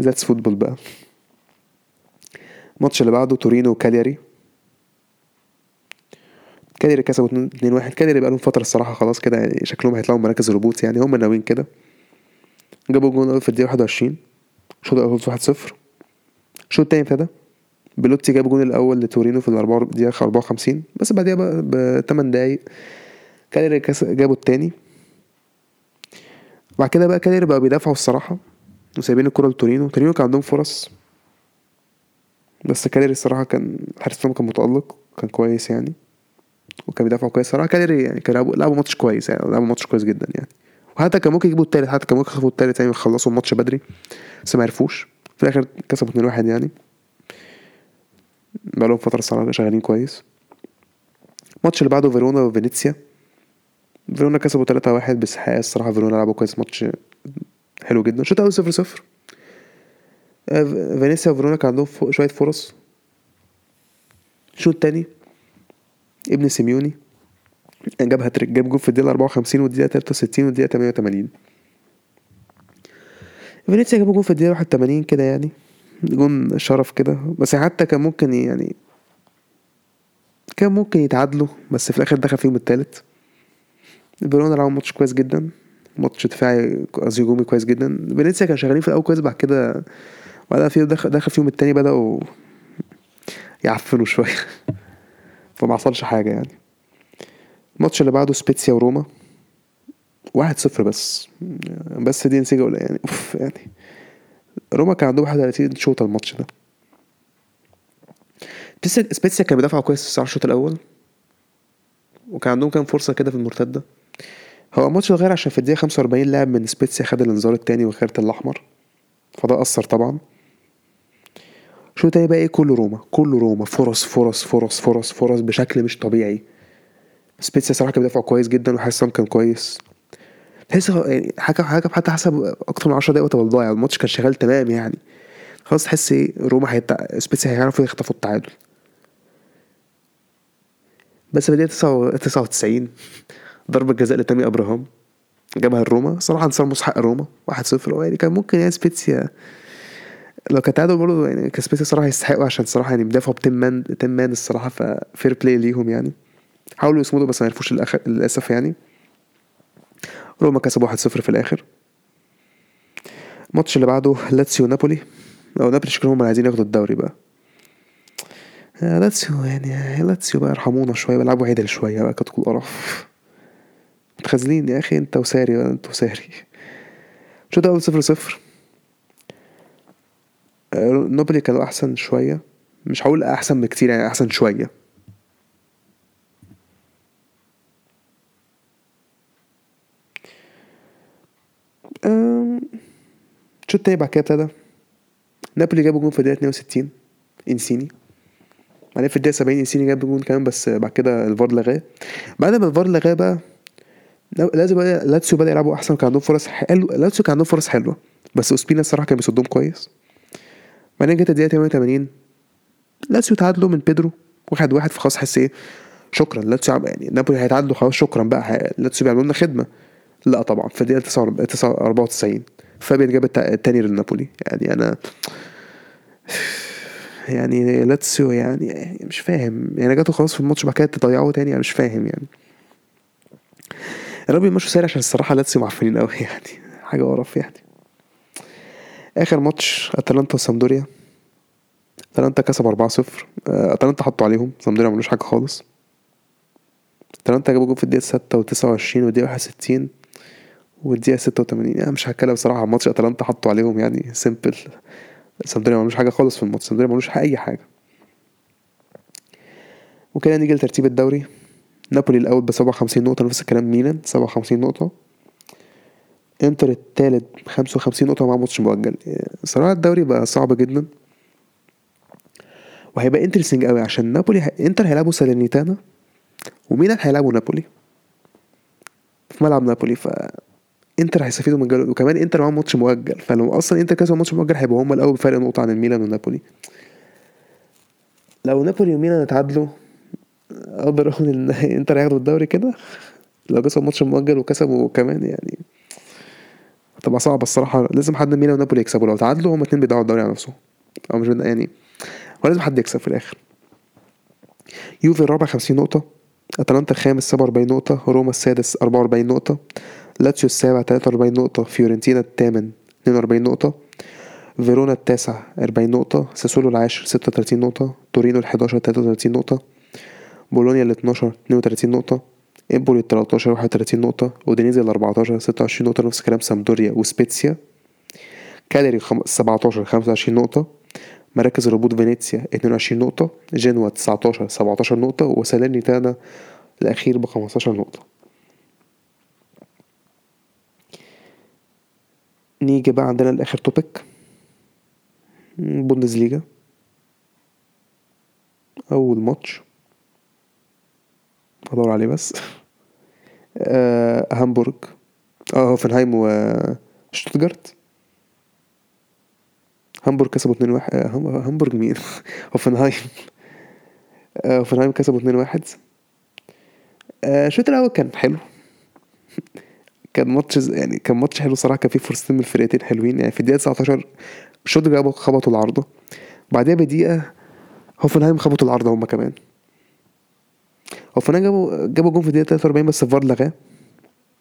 that's football بقى. الماتش اللي بعده تورينو وكالياري. كالياري كسبوا 2 1 كالياري بقالهم فترة الصراحة خلاص كده يعني شكلهم هيطلعوا مراكز الهبوط يعني. هم ناويين كده. جابوا جون في الدقيقة 21 الشوط الأول 1 0 الشوط التاني ابتدى. بيلوتي جاب الجون الأول لتورينو في الدقيقة 54 بس بعديها بقى بتمن دقايق كالياري جابوا التاني. بعد كده بقى كالياري بقى بيدافعوا الصراحة وسايبين الكرة لتورينو. تورينو كان عندهم فرص بس كاليري الصراحة كان بتاعهم كان متألق كان كويس يعني وكان بيدافعوا كويس. صراحة كاليري يعني كان لعبوا ماتش كويس يعني لعبوا ماتش كويس جدا يعني. وحتى كان ممكن يجيبوا التالت حتى كان ممكن يخطفوا التالت يعني يخلصوا الماتش بدري بس ما عرفوش. في الآخر كسبوا 2 1 يعني. بقالهم فترة الصراحة شغالين كويس. الماتش اللي بعده فيرونا وفينيسيا. فيرونا كسبوا 3 1 بس حقيقة الصراحة فيرونا لعبوا كويس ماتش حلو جدا. الشوط الأول صفر صفر. فينيسيا وفيرونا كان عندهم شوية فرص. الشوط التاني ابن سيميوني جاب هاتريك جاب جول في الدقيقة 54 والدقيقة 63 والدقيقة 88 فينيسيا جاب جول في الدقيقة 81 كده يعني. جون شرف كده. بس حتى كان ممكن يعني كان ممكن يتعادلوا بس في الآخر دخل فيهم التالت. فيرونا لعبوا ماتش كويس جدا. ماتش دفاعي قصدي هجومي كويس جدا. فينيسيا كان شغالين في الأول كويس بعد كده بعدها في دخل, دخل فيهم التاني بدأوا يعفنوا شوية. [laughs] فما حصلش حاجة يعني. الماتش اللي بعده سبيتسيا وروما. واحد صفر بس. بس دي نسيجة ولا يعني أوف يعني روما كان عندهم 31 شوطة الماتش ده. سبيتسيا كان بيدافعوا كويس الصراحة الشوط الأول. وكان عندهم كام فرصة كده في المرتدة. هو الماتش اتغير عشان في الدقيقة 45 لاعب من سبيتسيا خد الانذار التاني والكارت الأحمر. فده أثر طبعا. شو تاني بقى؟ إيه؟ كله روما. كله روما. فرص فرص فرص فرص فرص بشكل مش طبيعي. سبيتسيا صراحة كان بيدافع كويس جدا وحاسس كان كويس. تحس يعني حاجة حاجة حتى حسب أكتر من 10 دقايق وتبقى ضايع الماتش كان شغال تمام يعني. خلاص تحس إيه روما هيتع... سبيتسيا هيعرفوا يخطفوا التعادل. بس في الدقيقة 99 ضربة جزاء لتامي أبراهام جابها الروما صراحة انتصار مستحق روما 1-0 يعني كان ممكن يعني سبيتسيا لو كان تعادل برضه يعني كان سبيتسيا صراحة يستحقوا عشان صراحة يعني بيدافعوا ب ten men ten men الصراحة ف fair play ليهم يعني. حاولوا يصمدوا بس ما عرفوش للأسف يعني. روما كسبوا 1-0 في الآخر. الماتش اللي بعده لاتسيو نابولي. أو نابولي شكلهم هم عايزين ياخدوا الدوري بقى. آه، لاتسيو يعني لاتسيو بقى ارحمونا شوية بيلعبوا عدل شوية بقى كده تكون قرف متخاذلين يا أخي أنت وساري أنت وساري. شو ده أول صفر صفر. آه، نابولي كانوا أحسن شوية. مش هقول أحسن بكتير يعني أحسن شوية. الشوط التاني بعد كده ابتدى نابولي جابوا جون في الدقيقة 62 إنسيني. بعدين في الدقيقة 70 إنسيني جاب جون كمان بس بعد كده الفار لغاه. بعد ما الفار لغاه بقى لا- لازم بقى لاتسيو بدأ يلعبوا أحسن كان عندهم فرص حلوة لاتسيو كان عندهم فرص حلوة بس أوسبينا الصراحة كان بيصدهم كويس. بعدين جت الدقيقة 88 لاتسيو تعادلوا من بيدرو واحد واحد فخلاص حس إيه شكرا لاتسيو يعني نابولي هيتعادلوا خلاص شكرا بقى لاتسيو بيعملوا لنا خدمة. لا طبعا في الدقيقة 49 9 94 فابيان جاب التا- التاني للنابولي. يعني أنا يعني لاتسيو يعني مش فاهم. يعني جبتوا خلاص في الماتش بعد كده تضيعوه تاني أنا مش فاهم يعني. يا رب يمشوا ساري عشان الصراحة لاتسيو معفنين قوي [laughs] يعني حاجة قرف يعني. آخر ماتش أتلانتا وسامبدوريا. أتلانتا كسب 4-0 آه، أتلانتا حطوا عليهم. سامبدوريا ملوش حاجة خالص. أتلانتا جابوا جول في الدقيقة 6 و29 والدقيقة 61 والدقيقة 86 يعني مش هتكلم بصراحة عن ماتش أتلانتا حطوا عليهم يعني simple سامبدوريا ملوش حاجة خالص في الماتش. سامبدوريا ملوش أي حاجة. وكده نيجي لترتيب الدوري. نابولي الأول ب 57 نقطة نفس الكلام ميلان 57 نقطة. إنتر التالت ب 55 نقطة مع ماتش مؤجل. صراحة الدوري بقى صعب جدا. وهيبقى interesting قوي عشان نابولي. إنتر هيلعبوا ساليرنيتانا وميلان هيلعبوا نابولي. في ملعب نابولي ف انتر هيستفيدوا من الجولة. وكمان انتر معاهم ماتش مؤجل. فلو أصلا انتر كسبوا ماتش مؤجل هيبقوا هما الأول بفرق نقطة عن الميلان ونابولي. لو نابولي وميلان اتعادلوا أقدر أقول إن [laughs] انتر هياخدوا الدوري كده. لو كسبوا ماتش مؤجل وكسبوا كمان يعني هتبقى صعبة الصراحة. لازم حد ميلان ونابولي يكسبوا. لو تعادلوا هما اتنين بيضيعوا الدوري على نفسهم. أو مش يعني هو لازم حد يكسب في الآخر. يوفي الرابع 50 نقطة أتلانتا الخامس 47 نقطة روما السادس 44 نقطة لاتسيو السابع 43 نقطة فيورنتينا الثامن 42 نقطة فيرونا التاسع 40 نقطة ساسولو العاشر 36 نقطة تورينو ال 11 33 نقطة بولونيا ال 12 32 نقطة امبولي ال 13 31 نقطة أودينيزي ال 14 26 نقطة نفس الكلام سامبدوريا وسبيتسيا كالياري خم- 17 25 نقطة مراكز الهبوط فينيسيا 22 نقطة جنوا 19 17 نقطة وسالرنيتانا الأخير ب 15 نقطة. نيجي بقى عندنا الآخر topic بوندسليجا. أول ماتش. هدور عليه بس. [laughs] آه هامبورج آه هوفنهايم وشتوتجارت هامبورج كسبوا 2 1 آه هامبورج مين؟ [laughs] هوفنهايم. [laughs] آه هوفنهايم كسبوا 2 1 آه الشوط الأول كان حلو. كان ماتش يعني كان ماتش حلو صراحة كان فيه فرصتين من الفرقتين حلوين. يعني في الدقيقة 19 شتوتجارت خبطوا العارضة. بعدها بدقيقة هوفنهايم خبطوا العارضة هما كمان. هوفنهايم جابوا جابوا جون في الدقيقة 43 بس الفار لغاه.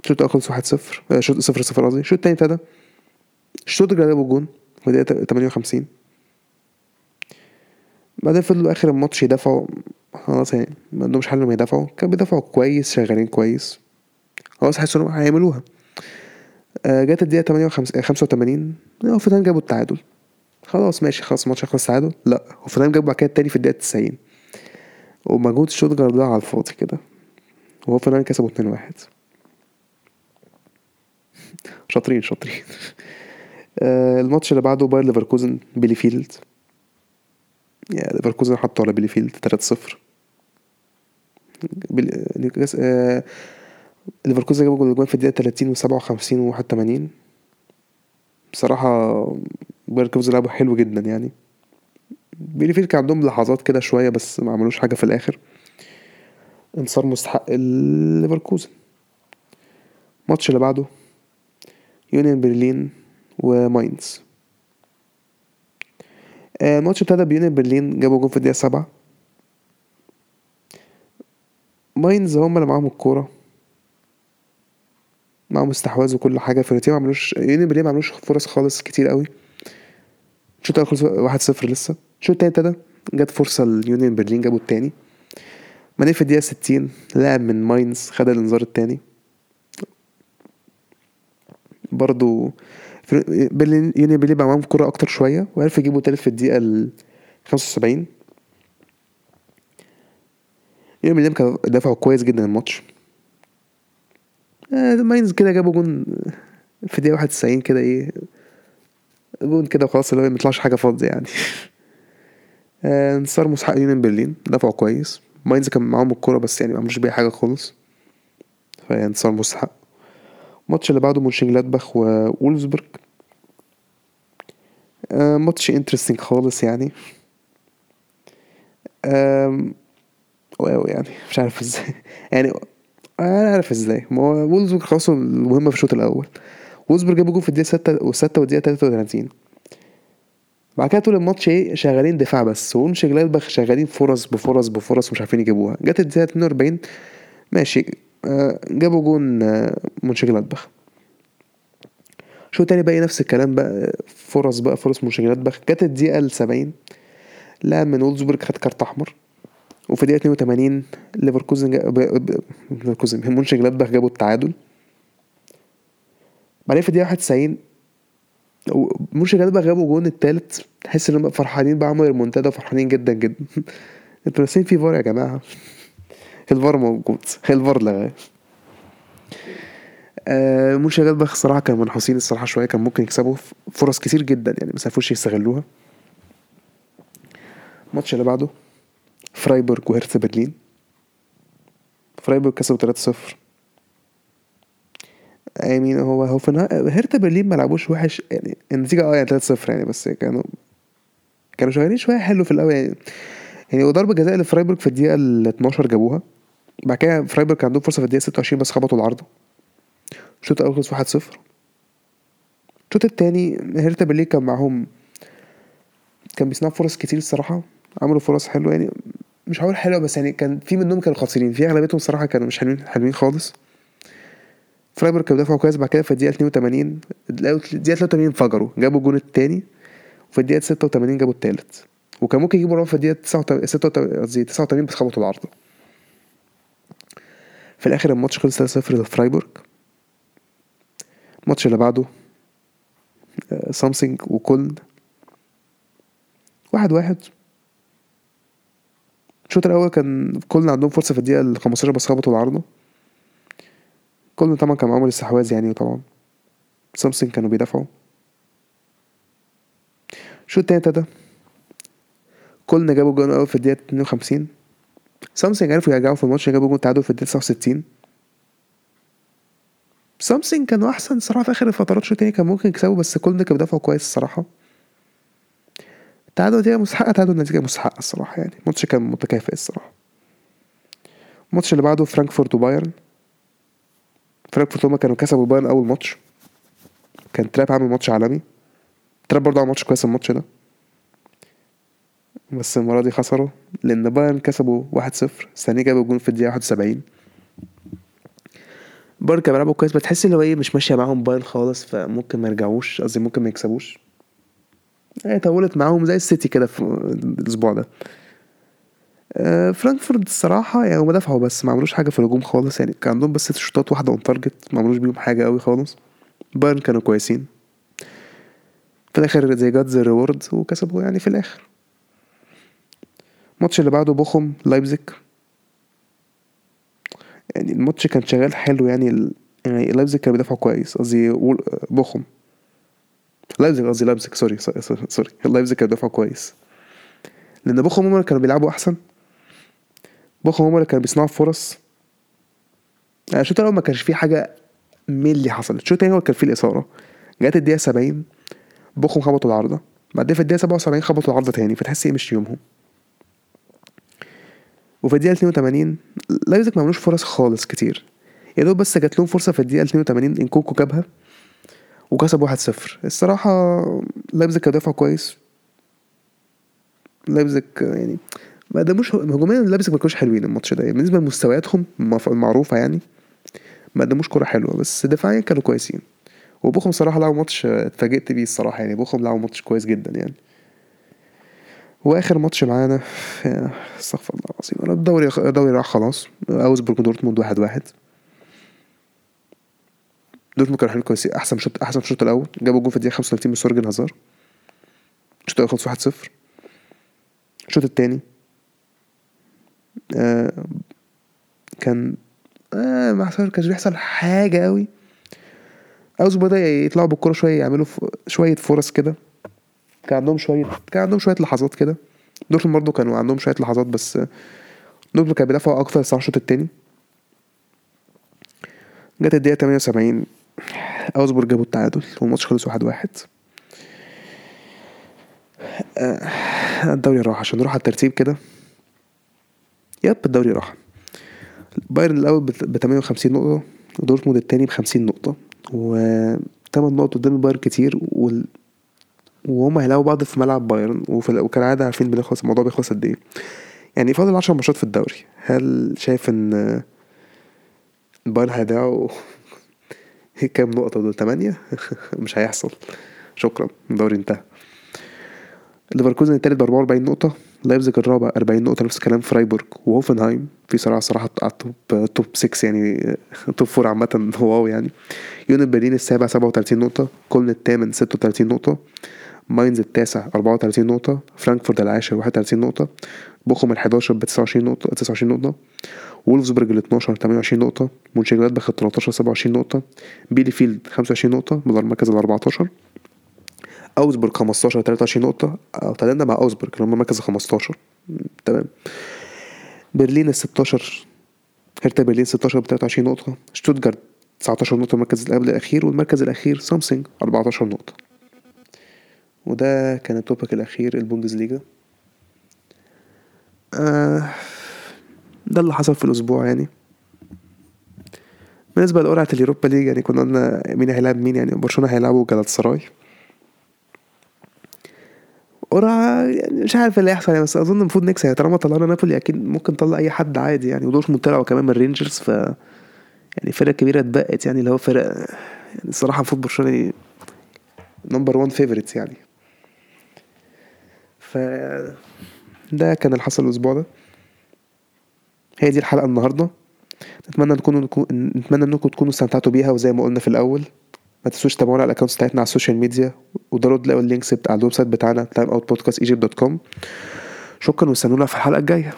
الشوط الأول خلص 1 0 شوط 0 0 قصدي. الشوط التاني ابتدى. شتوتجارت جابوا جون في الدقيقة 58 بعدين فضلوا آخر الماتش يدافعوا. خلاص يعني ما عندهمش حل إنهم يدافعوا. كانوا بيدافعوا كويس شغالين كويس. خلاص حسوا انهم هيعملوها. آه، جت الدقيقة 58 85 هوفنهايم جابوا التعادل. خلاص ماشي خلاص الماتش هيخلص تعادل لا هوفنهايم جابوا بعد كده التاني في الدقيقة 90 ومجهود شتوتجارت ده على الفاضي كده. وهوفنهايم كسبوا 2 1 [laughs] شاطرين شاطرين. [laughs] آه، الماتش اللي بعده باير ليفركوزن بيليفيلد. يعني ليفركوزن حطوا على بيليفيلد 3-0 بيل- نيوكاس- آه، ليفركوزن جابوا جول في الدقيقة 30 و57 و81 بصراحة باير ليفركوزن لعبوا حلو جدا يعني. بيليفيلد كان عندهم لحظات كده شوية بس ما عملوش حاجة في الآخر. انتصار مستحق ليفركوزن. الماتش اللي بعده يونيون برلين وماينز. آه، الماتش ابتدى بيونيون برلين جابوا جول في الدقيقة سبعة. ماينز هم اللي معاهم الكورة. معاهم استحواذ وكل حاجة. فرقتين ما عملوش يونيون برلين ما عملوش فرص خالص كتير قوي. الشوط الأول خلص واحد صفر لسه. الشوط التاني ابتدى جت فرصة ليونيون برلين جابوا التاني. ماني في الدقيقة ستين لاعب من ماينز خد الانذار التاني. برضو برلين يونيون برلين بقى معاهم كورة أكتر شوية وعرف يجيبوا تالت في الدقيقة ال 75 يونيون برلين كانوا دافعوا كويس جدا الماتش. ماينز كده جابوا جون في الدقيقة 91 كده إيه جون كده وخلاص اللي هو ميطلعش حاجة فاضية يعني. [laughs] آه، انتصار مستحق يونيون برلين دافعوا كويس. ماينز كان معاهم الكورة بس يعني عملوش بيها حاجة خالص. فهي انتصار مستحق الماتش اللي بعده مونشنجلادباخ وولفسبرج آه، ماتش interesting خالص يعني. wow يعني مش عارف إزاي. [laughs] يعني أنا عارف إزاي. ما هو وولفسبرج خلصوا المهمة في الشوط الأول. وولفسبرج جابوا جول في ستة وستة والدقيقة تلاتة وتلاتين. بعد كده طول الماتش إيه شغالين دفاع بس. ومونشنجلادباخ شغالين فرص بفرص بفرص مش عارفين يجيبوها. جت الدقيقة 42 ماشي. آه، جابوا جون آه، مونشنجلادباخ شوط تاني بقى نفس الكلام بقى. فرص بقى فرص مونشنجلادباخ جت الدقيقة السبعين لاعب من وولفسبورج خد كارت أحمر. وفي الدقيقة 82 ليفركوزن. ليفركوزن مونشنجلادباخ جابوا التعادل. بعدين في الدقيقة 91 مونشنجلادباخ جابوا جون التالت. تحس إن هم فرحانين بقى عملوا ريمونتادا وفرحانين جدا جدا. [laughs] أنتوا ناسيين في فار يا جماعة. [laughs] الفار موجود. الفار لغاه آه مونشنجلادباخ الصراحة كانوا منحوسين الصراحة شوية كان ممكن يكسبوا. فرص كتير جدا يعني بس معرفوش يستغلوها. الماتش اللي بعده. فرايبورج وهرتا برلين. فرايبورج كسبوا 3-0 I mean هو هوفنهايم هرتا برلين ما لعبوش وحش يعني النتيجة آه يعني 3-0 يعني بس كانوا كانوا شغالين شوية حلو في الأول يعني يعني وضربة جزاء لفرايبورج في الدقيقة ال 12 جابوها. بعد كده فرايبورج كان عندهم فرصة في الدقيقة 26 بس خبطوا العارضة الشوط الأول خلص 1-0 الشوط التاني هرتا برلين كان معاهم كان بيصنعوا فرص كتير الصراحة عملوا فرص حلوة يعني. مش هقول حلوة بس يعني كان في منهم كانوا خاسرين في أغلبيتهم الصراحة كانوا مش حلوين حلوين خالص. فرايبورج كانوا دافعوا كويس بعد كده في الدقيقة 82 الدقيقة 83 انفجروا جابوا الجون التاني وفي الدقيقة 86 جابوا التالت. وكان ممكن يجيبوا رابع في الدقيقة 89 86 قصدي 89 بس خبطوا العارضة في الآخر الماتش خلص 3-0 لفرايبورج الماتش اللي بعده آه، سامسونج وكولن. واحد واحد. الشوط الأول كان كولن عندهم فرصة في الدقيقة ال 15 بس خبطوا العارضة. كولن طبعا كان معاهم الاستحواذ يعني طبعا سامسونج كانوا بيدافعوا. الشوط التاني ابتدى. كولن جابوا جون أول في الدقيقة 52 سامسونج عرفوا يرجعوا في الماتش جابوا جون تعادل في الدقيقة 69 سامسونج كانوا أحسن صراحة في آخر الفترات. الشوط التاني كان ممكن يكسبوا بس كولن كانوا بيدافعوا كويس الصراحة. تعادل نتيجة مستحقة تعادل نتيجة مستحقة الصراحة يعني. الماتش كان متكافئ الصراحة. الماتش اللي بعده فرانكفورت وبايرن. فرانكفورت هما كانوا كسبوا بايرن أول ماتش. كان تراب عامل ماتش عالمي. تراب برضه عمل ماتش كويس الماتش ده. بس المرة دي خسروا لأن بايرن كسبوا واحد صفر. ساني جابوا جون في الدقيقة واحد وسبعين. بايرن كانوا بيلعبوا كويس بتحس اللي هو إيه مش ماشية معاهم بايرن خالص فممكن ما يرجعوش قصدي ممكن ما يكسبوش. هي طولت معاهم زي السيتي كده في الأسبوع ده. آه، فرانكفورت الصراحة يعني هما دافعوا بس ما عملوش حاجة في الهجوم خالص يعني كان عندهم بس ست شوطات واحدة on target ما عملوش بيهم حاجة قوي خالص. بايرن كانوا كويسين. في الآخر زي جات زي reward وكسبوا يعني في الآخر. الماتش اللي بعده بوخم لايبزيج يعني الماتش كان شغال حلو يعني. يعني لايبزيج كانوا بيدافعوا كويس قصدي بوخم. لايبزيج قصدي لايبزيج sorry sorry. لايبزيج كانوا بيدافعوا كويس. لأن بوخم هما كانوا بيلعبوا أحسن. بوخم هما كانوا بيصنعوا فرص. يعني الشوط الأول ما كانش فيه حاجة ملي حصلت. الشوط التاني هو كان فيه الإثارة. جت الدقيقة سبعين بوخم خبطوا العارضة. بعدين في سبعة وسبعين خبطوا العارضة تاني فتحس إيه مش يومهم. وفي الدقيقة 82 لايبزيج ما عملوش فرص خالص كتير. يا دوب بس جات لهم فرصة في الدقيقة 82 إنكوكو جابها. وكسب 1-0 الصراحة لايبزيج كان دافع كويس. لايبزيج يعني ما قدموش هجوميا لايبزيج ما كانوش حلوين الماتش ده. بالنسبة لمستوياتهم المعروفة يعني ما قدموش كورة حلوة بس دفاعيا كانوا كويسين. وبوخم صراحة لعبوا ماتش اتفاجئت بيه الصراحة يعني. بوخم لعبوا ماتش كويس جدا يعني. وآخر ماتش معانا استغفر الله العظيم. الدوري الدوري راح خلاص. أوزبورج ودورتموند واحد واحد. دورتموند كانوا حلوين كويسين أحسن شوط أحسن شوط الأول. جابوا جول في الدقيقة 35 من ثورجان هازارد. الشوط الأول خلص 1-0 الشوط التاني آه كان آه ما كانش بيحصل حاجة قوي اوزبورج بدا يطلعوا بالكوره شوية يعملوا. شوية فرص كده. كان عندهم شوية كان عندهم شوية لحظات كده. دورتموند برضه كانوا عندهم شوية لحظات بس دورتموند كانوا بيدافعوا أكتر الصراحه الشوط التاني جت الدقيقة 78 اوزبورج جابوا التعادل والماتش خلص واحد واحد. آه، الدوري راح عشان نروح على الترتيب كده. yep الدوري راح. بايرن الأول ب 58 نقطة ودورتموند التاني ب 50 نقطة و 8 نقط قدام البايرن كتير وال... وهم هيلاقوا بعض في ملعب بايرن وفي وكالعادة عارفين بنخلص الموضوع بيخلص قد إيه. يعني فاضل 10 ماتشات في الدوري. هل شايف إن بايرن هيضيعوا كام نقطة دول؟ تمانية؟ [laughs] مش هيحصل. شكرا. الدوري انتهى. ليفركوزن التالت ب 44 نقطة. لايبزيج الرابع 40 نقطة نفس الكلام فرايبورج وهوفنهايم في صراحة صراحة على ال top top 6 يعني top 4 عامة. wow يعني. يونيون برلين السابع 37 نقطة. كولن الثامن 36 نقطة. ماينز التاسع 34 نقطة. فرانكفورت العاشر 31 نقطة. بوخم ال11 ب 29 نقطة 29 نقطة. وولفسبرج ال 12 28 نقطة مونشنجلادباخ ال 13 27 نقطة بيليفيلد 25 نقطة من المركز ال 14 اوزبورج 15 23 نقطة تعادلنا مع اوزبورج اللي هم مركز 15 م، تمام. برلين ال 16 هرتا برلين 16 ب 23 نقطة شتوتجارت 19 نقطة المركز قبل الأخير والمركز الأخير سامسونج 14 نقطة. وده كان ال topic الأخير البوندسليجا آه ده اللي حصل في الأسبوع يعني. بالنسبة لقرعة اليوروبا ليج يعني كنا قلنا مين هيلعب مين يعني برشلونة هيلعبوا جلاتا سراي قرعة يعني مش عارف اللي هيحصل يعني بس أظن المفروض نكسب طالما طلعنا نابولي أكيد ممكن نطلع أي حد عادي يعني ودورتموند طلعوا كمان من الرينجرز ف يعني فرق كبيرة اتبقت يعني اللي هو فرق يعني الصراحة المفروض برشلونة number 1 favorites يعني. ف ده كان اللي حصل الأسبوع ده. هي دي الحلقة النهاردة. نتمنى تكونوا نتمنى إنكم تكونوا استمتعتوا بيها وزي ما قلنا في الأول. ما تنسوش تتابعونا على ال accounts بتاعتنا على ال social media وضروري تلاقوا ال links بتاع ال website بتاعنا timeoutpodcastegypt.com شكرا واستنونا في الحلقة الجاية.